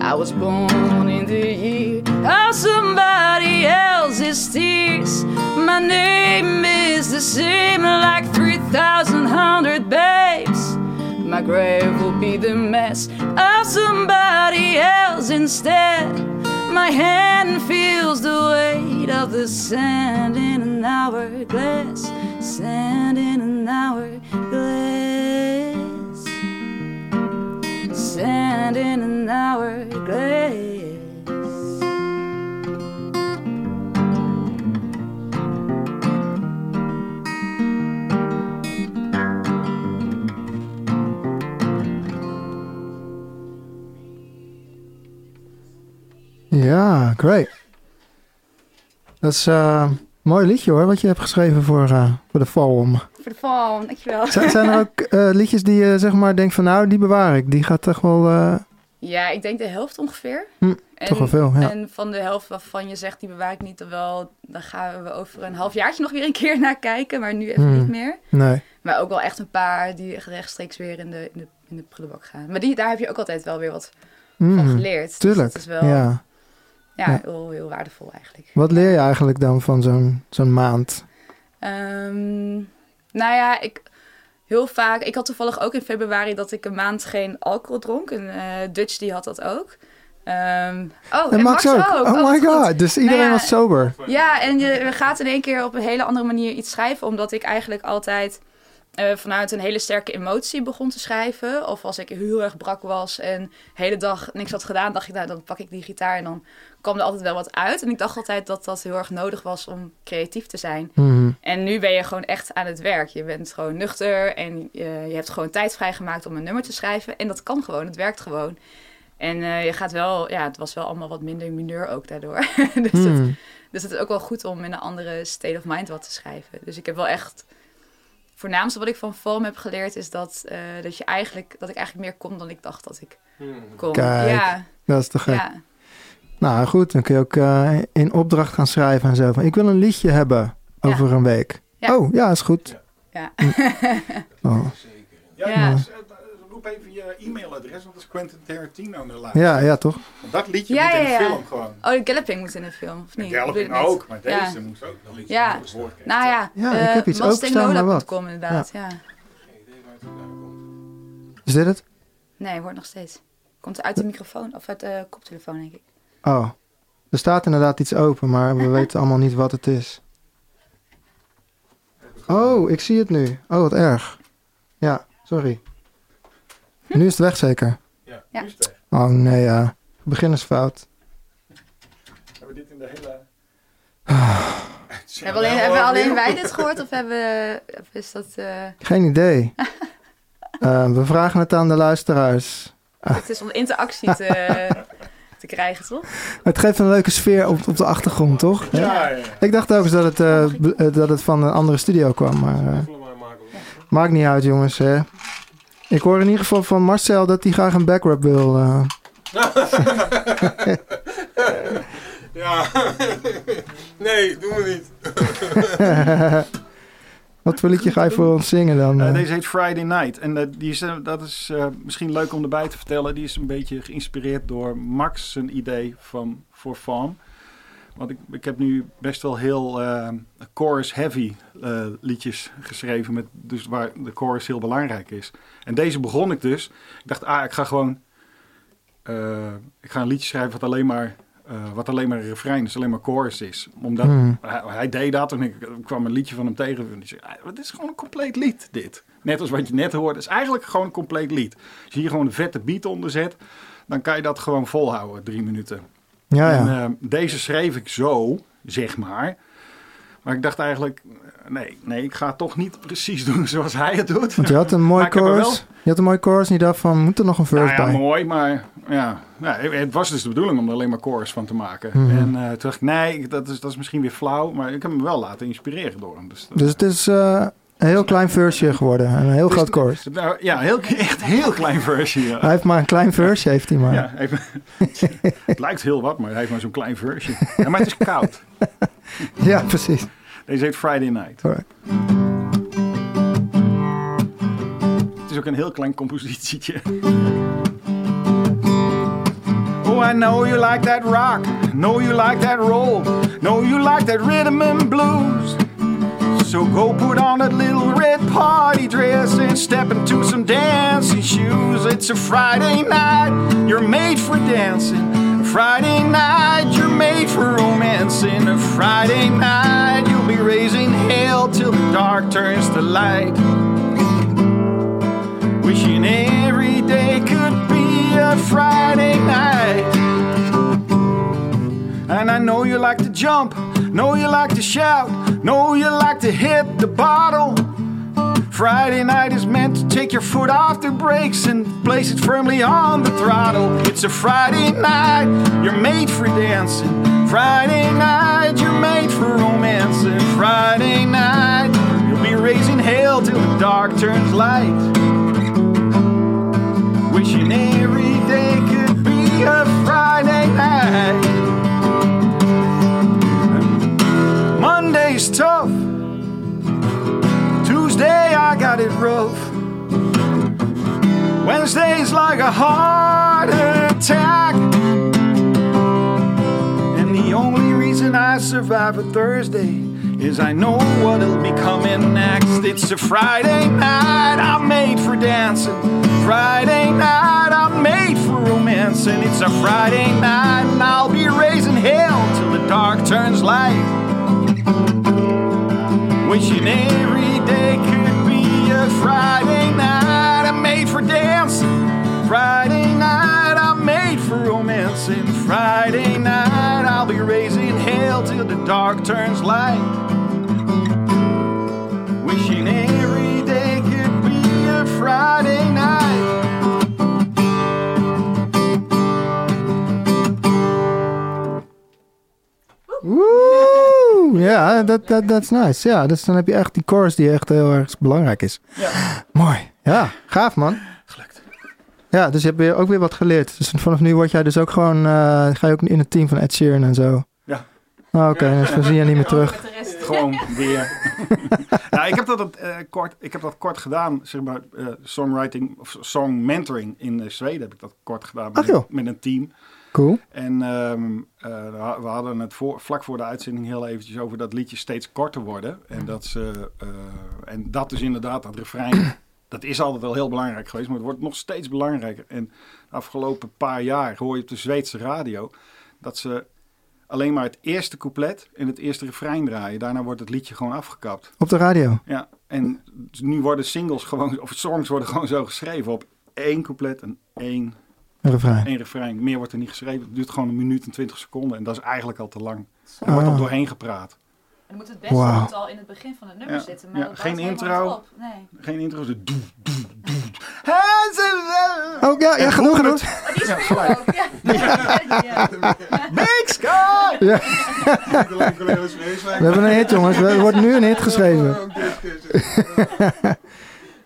I was born in the year of somebody else's tears. My name is the same like 3,000 hundred babes. My grave will be the mess of somebody else instead. My hand feels the weight of the sand in an hourglass. Sand in an hourglass. Sand in an hourglass. Ja, great. Dat is eh, een mooi liedje hoor, wat je hebt geschreven voor, eh, voor de Forum. Voor de val, dankjewel. Zijn, zijn er ook eh, liedjes die je zeg maar denkt van nou, die bewaar ik. Die gaat toch wel, eh, Ja, ik denk de helft ongeveer. Hm, en, toch wel veel, ja. En van de helft waarvan je zegt, die bewaar ik niet, dan wel, dan gaan we over een halfjaartje nog weer een keer naar kijken, maar nu even Hm. niet meer. nee. Maar ook wel echt een paar die rechtstreeks weer in de, in de, in de prullenbak gaan. Maar die, daar heb je ook altijd wel weer wat van Mm, geleerd. Dus tuurlijk, dat is wel ja. Ja. Ja. Heel, heel waardevol eigenlijk. Wat leer je eigenlijk dan van zo'n zo'n maand? Ehm, nou ja, ik heel vaak. Ik had toevallig ook in februari dat ik een maand geen alcohol dronk. En eh, Dutch die had dat ook. Ehm, oh, en Max, ook. Oh, my wat goed. god, dus iedereen Nou ja, was sober. Ja, en je gaat in één keer op een hele andere manier iets schrijven, omdat ik eigenlijk altijd eh, vanuit een hele sterke emotie begon te schrijven. Of als ik heel erg brak was en de hele dag niks had gedaan, dacht ik, nou dan pak ik die gitaar en dan kwam er altijd wel wat uit. En ik dacht altijd dat dat heel erg nodig was om creatief te zijn. Mhm. En nu ben je gewoon echt aan het werk. Je bent gewoon nuchter en je, je hebt gewoon tijd vrijgemaakt om een nummer te schrijven. En dat kan gewoon, het werkt gewoon. En eh, je gaat wel, ja, het was wel allemaal wat minder mineur ook daardoor. dus, het, Hmm. dus het is ook wel goed om in een andere state of mind wat te schrijven. Dus ik heb wel echt voornaamste wat ik van Valm heb geleerd is dat, eh, dat, je eigenlijk, dat ik eigenlijk meer kon dan ik dacht dat ik Hmm. kon. Kijk, ja, Dat is te gek. ja. Nou goed, dan kun je ook eh, in opdracht gaan schrijven en zo. Van, ik wil een liedje hebben over een week. Ja. Oh, ja, is goed. Ja. Oh. Ja, Ja. Eh, even je e-mailadres, want dat is Quentin Tarantino naar luisteren. Ja, ja, toch? Dat liedje Ja, moet in ja, de ja. film gewoon. Oh, de Galloping moet in de film, of niet? Galloping ook, maar deze Ja. moest ook nog iets Ja. Nou ja, Ja, ik eh, heb iets openstaan, maar wat? mustanglola.com inderdaad, ja. Geen idee waar het vandaan komt. Is dit het? Nee, hoort nog steeds. Komt uit de microfoon of uit de koptelefoon, denk ik. Oh. Er staat inderdaad iets open, maar we weten allemaal niet wat het is. Oh, ik zie het nu. Oh, wat erg. Ja, sorry. Nu is het weg zeker. Ja, Ja. nu is het weg. Oh nee, ja. Beginnersfout. Hebben we dit in de hele... Hebben, alleen, hebben alleen wij dit gehoord of hebben of is dat... eh, Geen idee. Eh, we vragen het aan de luisteraars. het is om interactie te, te krijgen, toch? Het geeft een leuke sfeer op, op de achtergrond, toch? Ja, ja, ja. Ik dacht ook eens dat het, eh, dat het van een andere studio kwam, maar maakt niet uit, jongens. Hè. Ik hoor in ieder geval van Marcel dat hij graag een backrub wil. eh. Ja. nee, doen we niet. Wat voor liedje ga je voor ons zingen dan? Eh, eh? deze heet Friday Night. En die is, dat is eh, misschien leuk om erbij te vertellen. Die is een beetje geïnspireerd door Max zijn idee van voor Farm. Want ik, ik heb nu best wel heel eh, chorus-heavy eh, liedjes geschreven. Met, dus waar de chorus heel belangrijk is. En deze begon ik dus. Ik dacht, ah, ik ga gewoon... eh, ik ga een liedje schrijven wat alleen maar... wat alleen maar een refrein is, alleen maar chorus is. Omdat Hmm. hij, hij deed dat en ik, ik kwam een liedje van hem tegen. En die zei, "Ah, het is gewoon een compleet lied, dit. Net als wat je net hoorde. Het is eigenlijk gewoon een compleet lied. Als je hier gewoon een vette beat onder zet, dan kan je dat gewoon volhouden, drie minuten. Ja, En, ja. eh, deze schreef ik zo, zeg maar. Maar ik dacht eigenlijk, eh, nee, nee, ik ga het toch niet precies doen zoals hij het doet. Want je had een mooi chorus. Je had een mooi chorus en je dacht van, moet er nog een verse Nou ja, bij? mooi, maar ja, ja, het was dus de bedoeling om er alleen maar chorus van te maken. Mhm. En eh, toen dacht ik, nee, dat is, dat is misschien weer flauw, maar ik heb me wel laten inspireren door hem. Dus, dat- Dus het is eh, een heel klein verse geworden. en Een heel Dus- groot chorus. Nou, ja, heel, echt heel klein versie. Ja. Hij heeft maar een klein verse, heeft hij maar. Ja, even, het lijkt heel wat, maar hij heeft maar zo'n klein versie. Ja, maar het is koud. Ja, precies. Deze heet Friday Night. Alright. Het is ook een heel klein compositietje. Oh, I know you like that rock. Know you like that roll. Know you like that rhythm and blues. So go put on that little red party dress and step into some dancing shoes. It's a Friday night, you're made for dancing. A Friday night, you're made for romancing. A Friday night, you'll be raising hell till the dark turns to light. Wishing every day could be a Friday night. And I know you like to jump, know you like to shout, know you like to hit the bottle. Friday night is meant to take your foot off the brakes and place it firmly on the throttle. It's a Friday night, you're made for dancing. Friday night, you're made for romance. And Friday night, you'll be raising hell till the dark turns light. Wishing every day could be a Friday night. Monday's tough. Tuesday I got it rough. Wednesday's like a heart attack. And the only reason I survive a Thursday is I know what'll be coming next. It's a Friday night, I'm made for dancing. Friday night, I'm made for romancing. It's a Friday night, and I'll be raising hell till the dark turns light. Wishing every day could be a Friday night. I'm made for dancing. Friday night, I'm made for romance. And Friday night, I'll be raising hell till the dark turns light. Wishing every day could be a Friday night. Ja, dat dat is nice. Ja, dus dan heb je echt die chorus die echt heel erg belangrijk is. Ja. Mooi. Ja, gaaf man. Gelukt. Ja, dus je hebt weer ook weer wat geleerd. Dus vanaf nu word jij dus ook gewoon, eh, ga je ook in het team van Ed Sheeran en zo. Ja. Oh, Oké, dus we zien je niet meer terug. Gewoon weer. ja, ik heb dat eh, kort, ik heb dat kort gedaan, zeg maar, eh, songwriting of song mentoring in Zweden heb ik dat kort gedaan met, Ach, joh. een, met een team. Cool. En ehm, eh, we hadden het voor, vlak voor de uitzending heel eventjes over dat liedjes steeds korter worden. En dat, ze, eh, en dat dus inderdaad, dat refrein, dat is altijd wel heel belangrijk geweest, maar het wordt nog steeds belangrijker. En de afgelopen paar jaar hoor je op de Zweedse radio dat ze alleen maar het eerste couplet en het eerste refrein draaien. Daarna wordt het liedje gewoon afgekapt. Op de radio. Ja, en nu worden singles gewoon, of songs worden gewoon zo geschreven op één couplet en één, Een refrein. één refrein. Meer wordt er niet geschreven. Het duurt gewoon een minuut en twintig seconden en dat is eigenlijk al te lang. Er wordt Ah. er doorheen gepraat. Dan moet het beste Wauw. moet al in het begin van het nummer Ja. zitten. Maar Ja, dat geen intro. Nee. Geen intro, dus doe, doe, doe. Oh ja, ja, genoeg, genoeg. Oh, die Ja, ook. Ja. Ja. Big Sky! We hebben een hit, jongens. Er wordt nu een hit geschreven.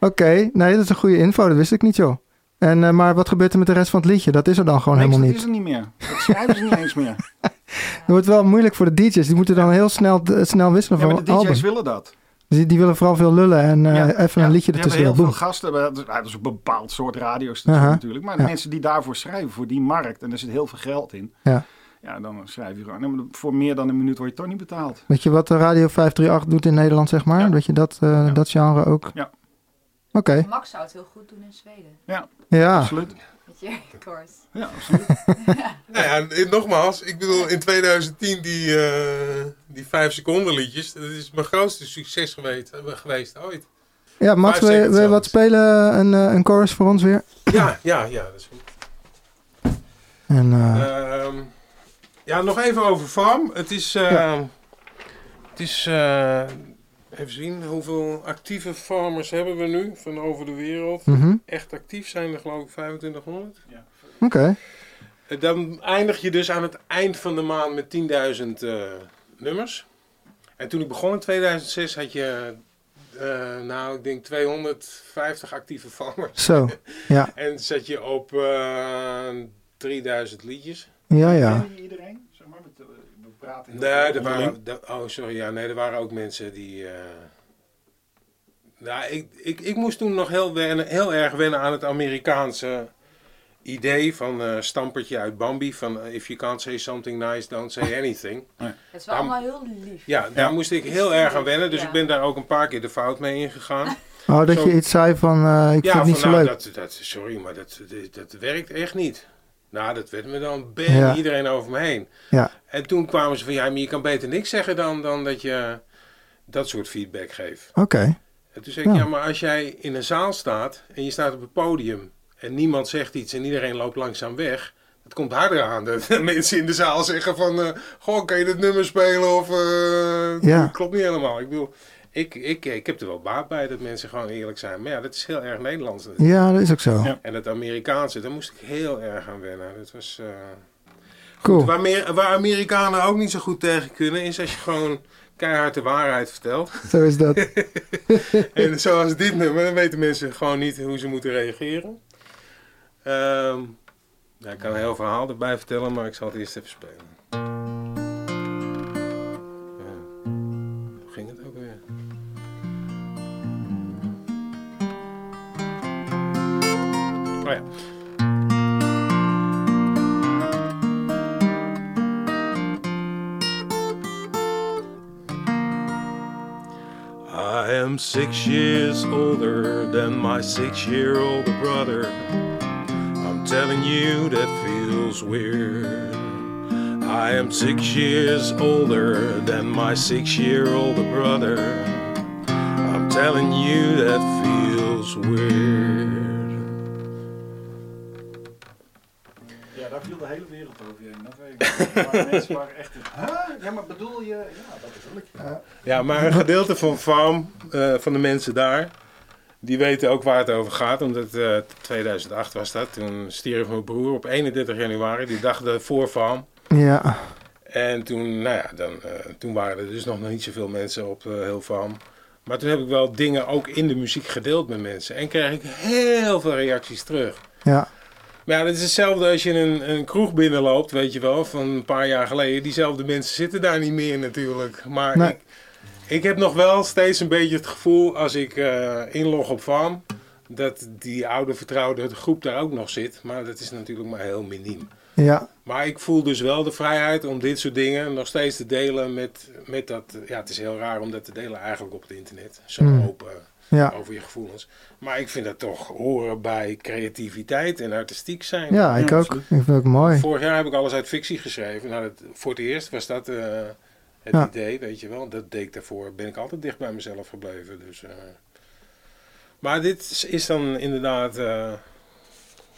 Oké, nee, dat is een goede info. Dat wist ik niet, joh. En, eh, maar wat gebeurt er met de rest van het liedje? Dat is er dan gewoon Nee, helemaal dat niet. is er niet meer. Dat schrijven ze niet eens meer. Het wordt wel moeilijk voor de DJ's. Die moeten dan heel snel, eh, snel wisselen Ja, van maar de DJ's album. willen dat. Die, die willen vooral veel lullen en eh, Ja, even ja, een liedje ertussen. hebben heel veel gasten. Dat is, dat is een bepaald soort Aha. natuurlijk. Maar de Ja. mensen die daarvoor schrijven, voor die markt, en er zit heel veel geld in. Ja. Ja, dan schrijf je gewoon. voor meer dan een minuut word je toch niet betaald. Weet je wat de Radio 538 doet in Nederland, zeg maar? Ja. Dat je dat, eh, Ja. dat genre ook... Ja. Oké, Max zou het heel goed doen in Zweden. ja. Absoluut. Met je chorus. Ja, absoluut. Nou ja, nogmaals, ik bedoel, in 2010 die, eh die 5 seconden liedjes, dat is mijn grootste succes geweest, eh, geweest ooit. Ja, Max, wil je, seconds wil je wat spelen? Een, eh, een chorus voor ons weer? Ja, ja, ja, dat is goed. En, eh, Ehm, ja, nog even over Farm. Het is, eh, het is eh, even zien, hoeveel actieve farmers hebben we nu van over de wereld? mhm. Echt actief zijn er geloof ik 2500. Oké, Eh, Dan eindig je dus aan het eind van de maand met 10.000 eh, nummers. En toen ik begon in 2006 had je, eh, nou ik denk 250 actieve farmers. zo. Ja, En zat je op eh 3000 liedjes. ja, ja. Iedereen? Zeg maar, met, eh, we praten heel Nee, er waren, oh sorry, ja, nee, er waren ook mensen die... eh, nou, ik, ik, ik moest toen nog heel, wennen, heel erg wennen aan het Amerikaanse idee van eh stampertje uit Bambi. Van eh, if you can't say something nice, don't say anything. Het is wel allemaal heel lief. Ja, daar Ja. moest ik heel erg aan wennen. Dus Ja. ik ben daar ook een paar keer de fout mee ingegaan. Oh, dat Zo- je iets zei van, eh, ik ja, vind het niet van, zo nou, leuk. Dat, dat, sorry, maar dat, dat, dat werkt echt niet. Nou, dat werd me dan Ja. iedereen over me heen. Ja. En toen kwamen ze van, ja, maar je kan beter niks zeggen dan, dan dat je dat soort feedback geeft. Oké, En toen zei ik, Ja. ja, maar als jij in een zaal staat en je staat op het podium en niemand zegt iets en iedereen loopt langzaam weg. Het komt harder aan. De, de mensen in de zaal zeggen van, eh, goh, kan je dit nummer spelen of eh, Ja. dat klopt niet helemaal. Ik bedoel, ik, ik, ik heb er wel baat bij dat mensen gewoon eerlijk zijn. Maar ja, dat is heel erg Nederlands. natuurlijk. ja, dat is ook zo. Ja. En het Amerikaanse, daar moest ik heel erg aan wennen. Dat was... eh, Cool. Waar, meer, waar Amerikanen ook niet zo goed tegen kunnen, is als je gewoon keihard de waarheid vertelt. Zo is dat. en zoals dit nummer, dan weten mensen gewoon niet hoe ze moeten reageren. Ehm, ja, ik kan een heel verhaal erbij vertellen, maar ik zal het eerst even spelen. Oh ja. I am six years older than my six year older brother. I'm telling you, that feels weird. I am six years older than my six year older brother. I'm telling you, that feels weird. Daar viel de hele wereld over je heen. Dat weet ik. Maar mensen waren echt... Huh? Ja, maar bedoel je... Ja, dat bedoel ik. Ja, maar een gedeelte van Farm, eh, van de mensen daar, die weten ook waar het over gaat. Omdat eh 2008 was dat. Toen stierf mijn broer op 31 januari, die dag voor Farm. Ja, En toen, nou ja, dan, eh, toen waren er dus nog niet zoveel mensen op uh, Hilversum. Maar toen heb ik wel dingen ook in de muziek gedeeld met mensen. En kreeg ik heel veel reacties terug. Ja. Maar ja, het is hetzelfde als je een, een kroeg binnenloopt, weet je wel, van een paar jaar geleden. Diezelfde mensen zitten daar niet meer natuurlijk. Maar Nee. ik, ik heb nog wel steeds een beetje het gevoel als ik eh, inlog op Farm, dat die oude vertrouwde groep daar ook nog zit. Maar dat is natuurlijk maar heel miniem. Ja. Maar ik voel dus wel de vrijheid om dit soort dingen nog steeds te delen met, met dat... Ja, het is heel raar om dat te delen eigenlijk op het internet. Zo Mm. open Ja. over je gevoelens. Maar ik vind dat toch horen bij creativiteit en artistiek zijn. Ja, ik ook. Ik vind het ook mooi. Vorig jaar heb ik alles uit fictie geschreven. Nou, dat, voor het eerst was dat eh, het Ja. idee, weet je wel. Dat deed ik daarvoor. Ben ik altijd dicht bij mezelf gebleven. Dus, eh. Maar dit is, is dan inderdaad eh,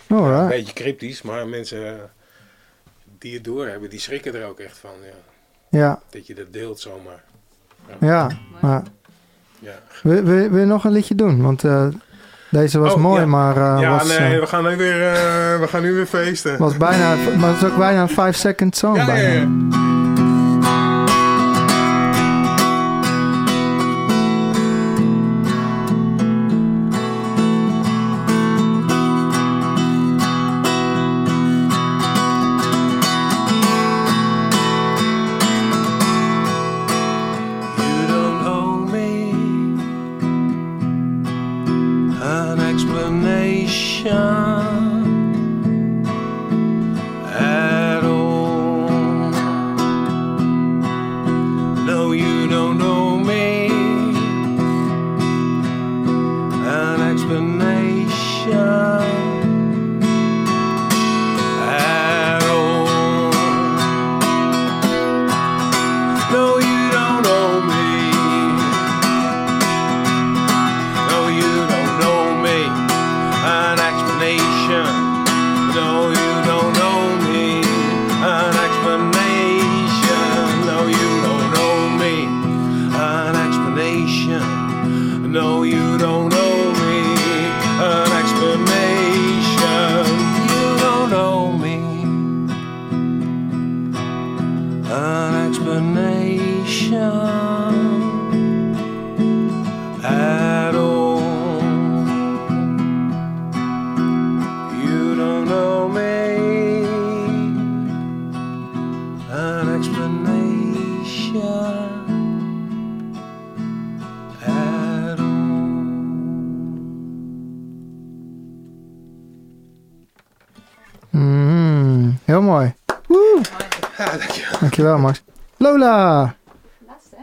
een beetje cryptisch. Maar mensen die het doorhebben, die schrikken er ook echt van. Ja, Ja. dat je dat deelt zomaar. Ja. Maar Ja, wil, wil, wil je nog een liedje doen? Want eh, deze was Oh, mooi, maar eh, ja was, nee, eh, we, gaan nu weer, we gaan nu weer feesten. was bijna, maar het is ook bijna een 5 second song. ja, ja, bijna.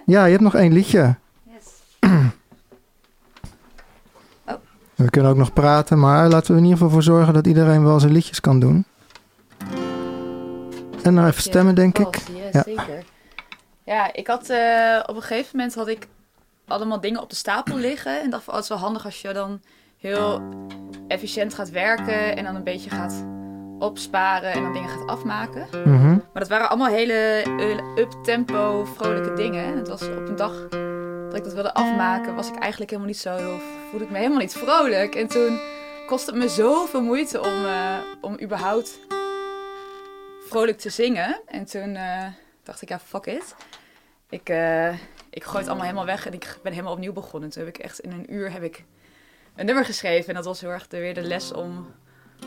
Ja, je hebt nog één liedje. Yes. We kunnen ook nog praten, maar laten we er in ieder geval voor zorgen dat iedereen wel zijn liedjes kan doen. En nog even stemmen, denk ik. Yes, Ja. zeker. Ja, ik had eh, op een gegeven moment had ik allemaal dingen op de stapel liggen. En dacht van, oh, het is wel handig als je dan heel efficiënt gaat werken en dan een beetje gaat opsparen en dan dingen gaat afmaken. Mhm. Maar dat waren allemaal hele eh, up-tempo, vrolijke dingen. En het was op een dag dat ik dat wilde afmaken, was ik eigenlijk helemaal niet zo heel, voelde ik me helemaal niet vrolijk. En toen kostte het me zoveel moeite om, eh, om überhaupt vrolijk te zingen. En toen eh, dacht ik, ja, fuck it. Ik, eh, ik gooi het allemaal helemaal weg en ik ben helemaal opnieuw begonnen. Toen heb ik echt in een uur heb ik een nummer geschreven. En dat was heel erg de, weer de les om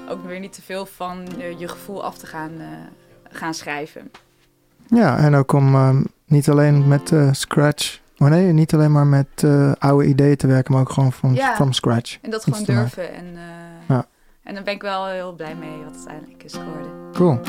ook weer niet te veel van eh, je gevoel af te gaan, gaan schrijven. Ja, en ook om ehm, niet alleen met eh, scratch, oh nee, niet alleen maar met eh, oude ideeën te werken, maar ook gewoon van Ja. from scratch. En dat gewoon durven. En, eh, Ja. en daar ben ik wel heel blij mee wat het uiteindelijk is geworden. Cool.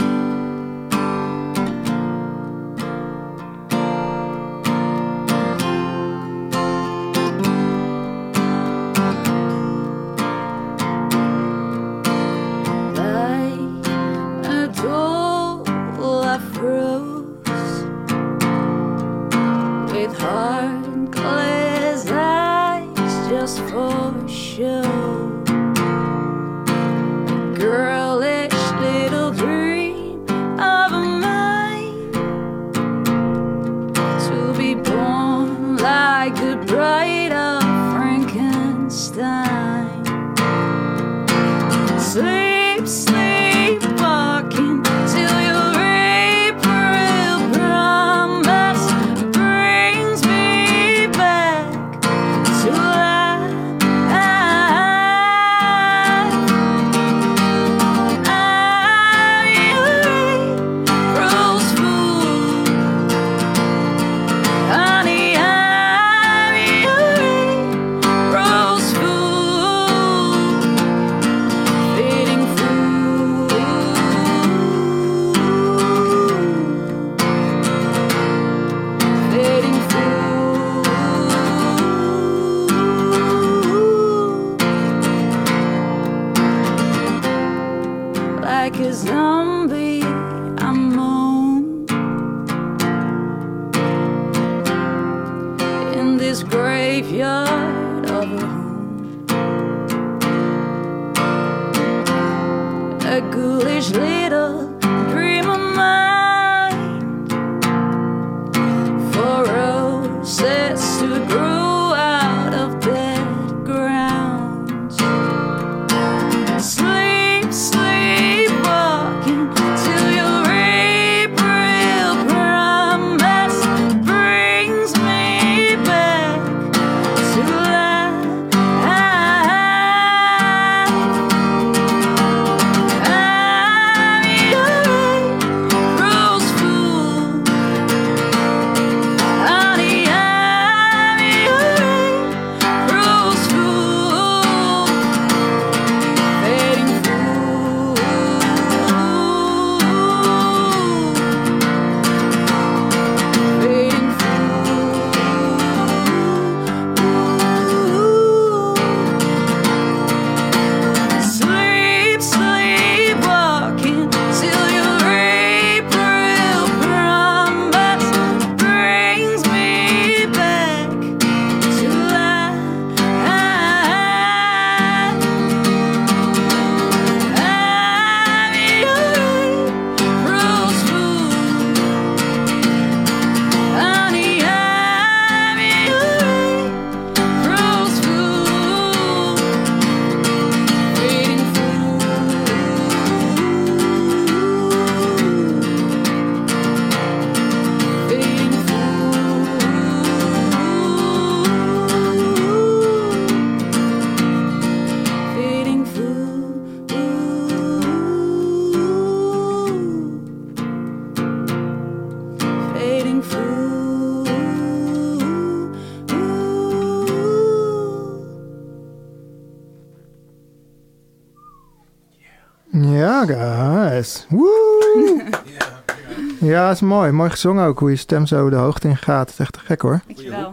Ja, is mooi. Mooi gezongen ook, hoe je stem zo de hoogte in gaat. Het is echt te gek hoor. Dankjewel.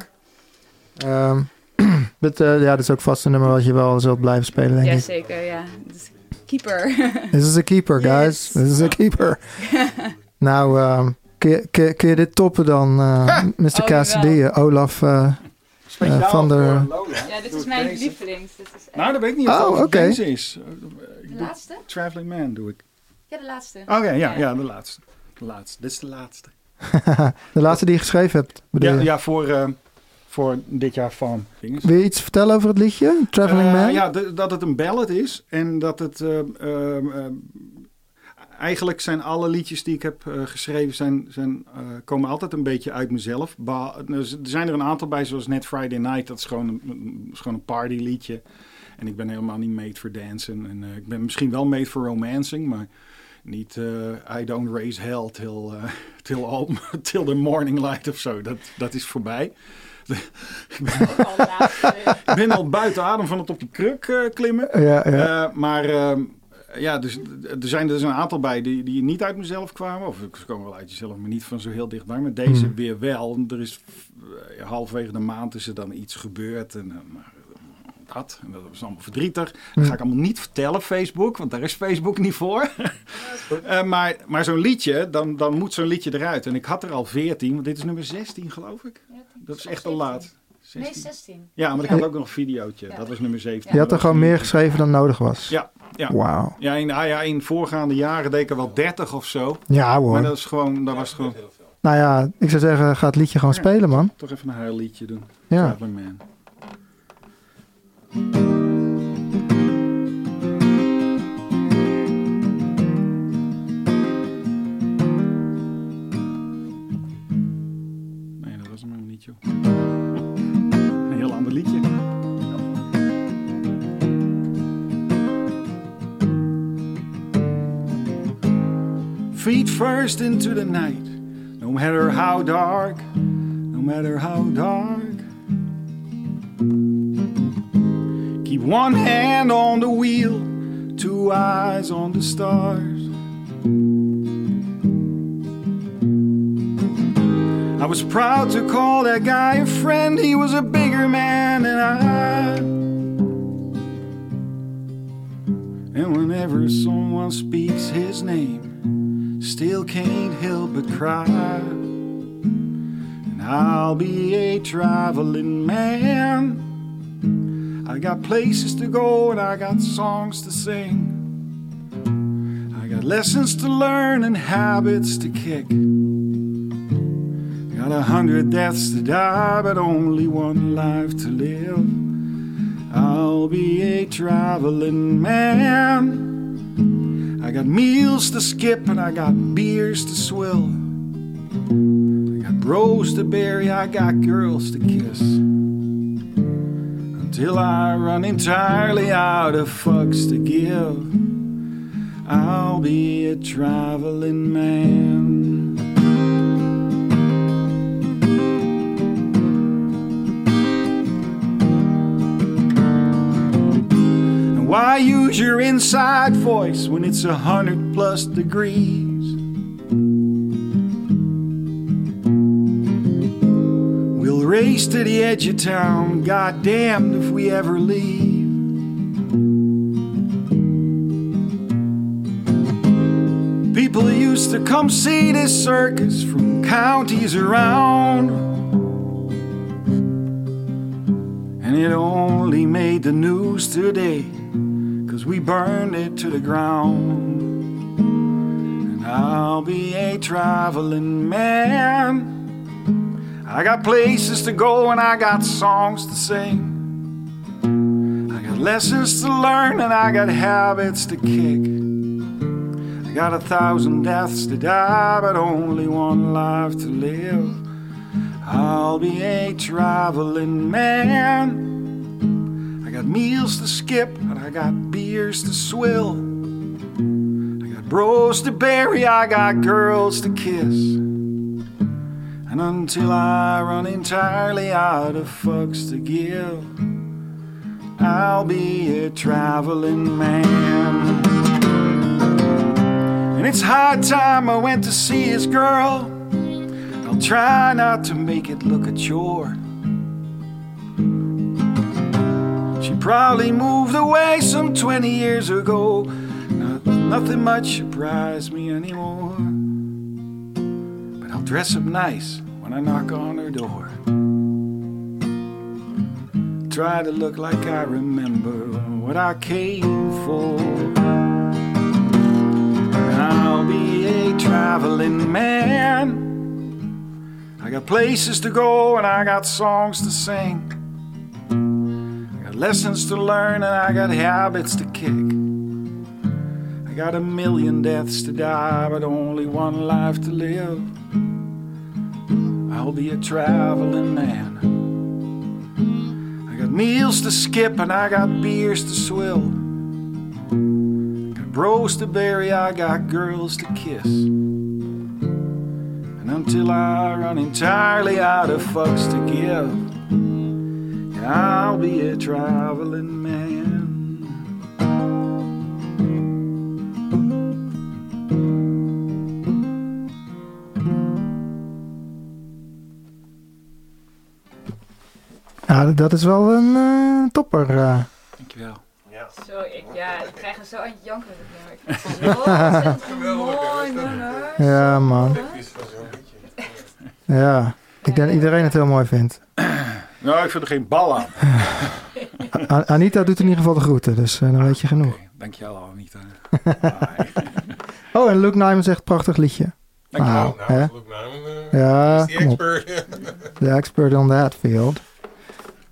Ehm eh, ja, dit is ook vast een nummer wat je wel zult blijven spelen, denk ik. Jazeker, ja. Dus keeper. This is a keeper, guys. Yes. This is a keeper. nou, ehm, kun, je, kun, je- kun je dit toppen dan, eh, Mr. Oh, Cassidy, eh, Olaf? eh, Speciaal Eh, van de- ja, dit is mijn deze. lievelings. Dit is echt- Nou, dat weet ik niet Oh, of het deze is. De laatste? Traveling Man doe ik. Ja, de laatste. Oké, ja, Ja. ja, de laatste. De laatste. Dit is de laatste. de laatste die je geschreven hebt, bedoel Ja, je? ja voor, eh, voor dit jaar van. Wil je iets vertellen over het liedje, Traveling Eh, Man? Ja, dat het een ballad is. En dat het... eh, eigenlijk zijn alle liedjes die ik heb geschreven... Zijn, zijn, eh, komen altijd een beetje uit mezelf. Ba- er zijn er een aantal bij, zoals net Friday Night. Dat is gewoon een, is gewoon een partyliedje. En ik ben helemaal niet made for dancing. En eh, ik ben misschien wel made for romancing, maar... Niet eh, I don't raise hell till, eh, till, all, till the morning light of zo. Dat, dat is voorbij. Ik ben al buiten adem van het op die kruk eh, klimmen. Ja, ja. Maar ehm, ja, dus, er zijn er dus een aantal bij die, die niet uit mezelf kwamen. Of ze komen wel uit jezelf, maar niet van zo heel dichtbij. Maar deze Hmm. weer wel. Er is halverwege de maand is er dan iets gebeurd. En, maar, dat, en dat was allemaal verdrietig. Dat ga ik allemaal niet vertellen, Facebook. Want daar is Facebook niet voor. Eh, maar maar zo'n liedje, dan, dan moet zo'n liedje eruit. En ik had er al 14, want dit is nummer 16 geloof ik. Dat is echt al laat. Nee, 16. 16. Ja, maar ik had ook nog een videootje. Dat was nummer 17. je had er gewoon meer geschreven dan nodig was. Ja, ja. Wauw. Ja, in, ah ja, in voorgaande jaren deed ik er wel 30 of zo. Ja Maar hoor. dat is gewoon, dat was gewoon Nou ja, ik zou zeggen, ga het liedje gewoon Ja. spelen, man. toch even een huilliedje doen. Ja. Traveling Man. Nee, was. Feet first into the night, no matter how dark, no matter how dark. One hand on the wheel, two eyes on the stars. I was proud to call that guy a friend, he was a bigger man than I. And whenever someone speaks his name, still can't help but cry. And I'll be a traveling man. I got places to go and I got songs to sing. I got lessons to learn and habits to kick. Got a hundred deaths to die, but only one life to live. I'll be a traveling man. I got meals to skip and I got beers to swill. I got bros to bury, I got girls to kiss. Until I run entirely out of fucks to give, I'll be a traveling man. And why use your inside voice when it's a hundred plus degrees? Race to the edge of town, goddamned if we ever leave. People used to come see this circus from counties around. And it only made the news today, cause we burned it to the ground. And I'll be a traveling man. I got places to go and I got songs to sing. I got lessons to learn and I got habits to kick. I got a thousand deaths to die, but only one life to live. I'll be a traveling man. I got meals to skip and I got beers to swill. I got bros to bury, I got girls to kiss. And until I run entirely out of fucks to give, I'll be a traveling man. And it's high time I went to see his girl. I'll try not to make it look a chore. She probably moved away some 20 years ago. Not, nothing much surprised me anymore. But I'll dress up nice when I knock on her door. Try to look like I remember what I came for. I'll be a traveling man. I got places to go and I got songs to sing. I got lessons to learn and I got habits to kick. I got a million deaths to die, but only one life to live. I'll be a traveling man. I got meals to skip and I got beers to swill. I Got bros to bury, I got girls to kiss. And until I run entirely out of fucks to give, I'll be a traveling man. Ja, dat is wel een eh, topper. eh. Dankjewel. Zo, ik, ja, ik krijg er zo aan het janken. Ik vind het zo ontzettend mooi nummer. Ja, man. Ja. Ik denk dat iedereen het heel mooi vindt. Nou, ik vind er geen bal aan. Anita doet in ieder geval de groeten, dus eh, dan weet je genoeg. Oké, Dankjewel, Anita. Oh, en Luke Nyman zegt prachtig liedje. Dankjewel. Nou, Nou, nou. eh, Ja, is op. expert. De expert on that field.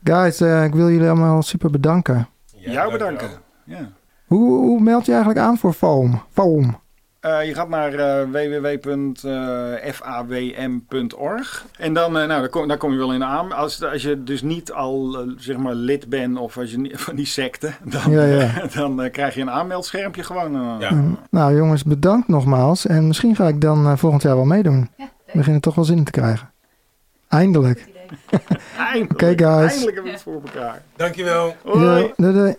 Guys, eh, ik wil jullie allemaal super bedanken. Ja, Jou bedanken. Ja. Hoe, hoe meld je eigenlijk aan voor Foam? Foam. Eh, je gaat naar eh, www.favwm.org. En dan, nou, daar, kom, daar kom je wel in aan. Als, als je dus niet al zeg maar lid bent of als je niet van die secte, dan, Ja, ja. dan krijg je een aanmeldschermpje gewoon. Ja. Eh, nou jongens, bedankt nogmaals. En misschien ga ik dan volgend jaar wel meedoen. Ja, We beginnen toch wel zin in te krijgen. Eindelijk. Eindelijk, Oké, guys. eindelijk hebben we het voor elkaar. Dankjewel. Hoi. Doei, doei.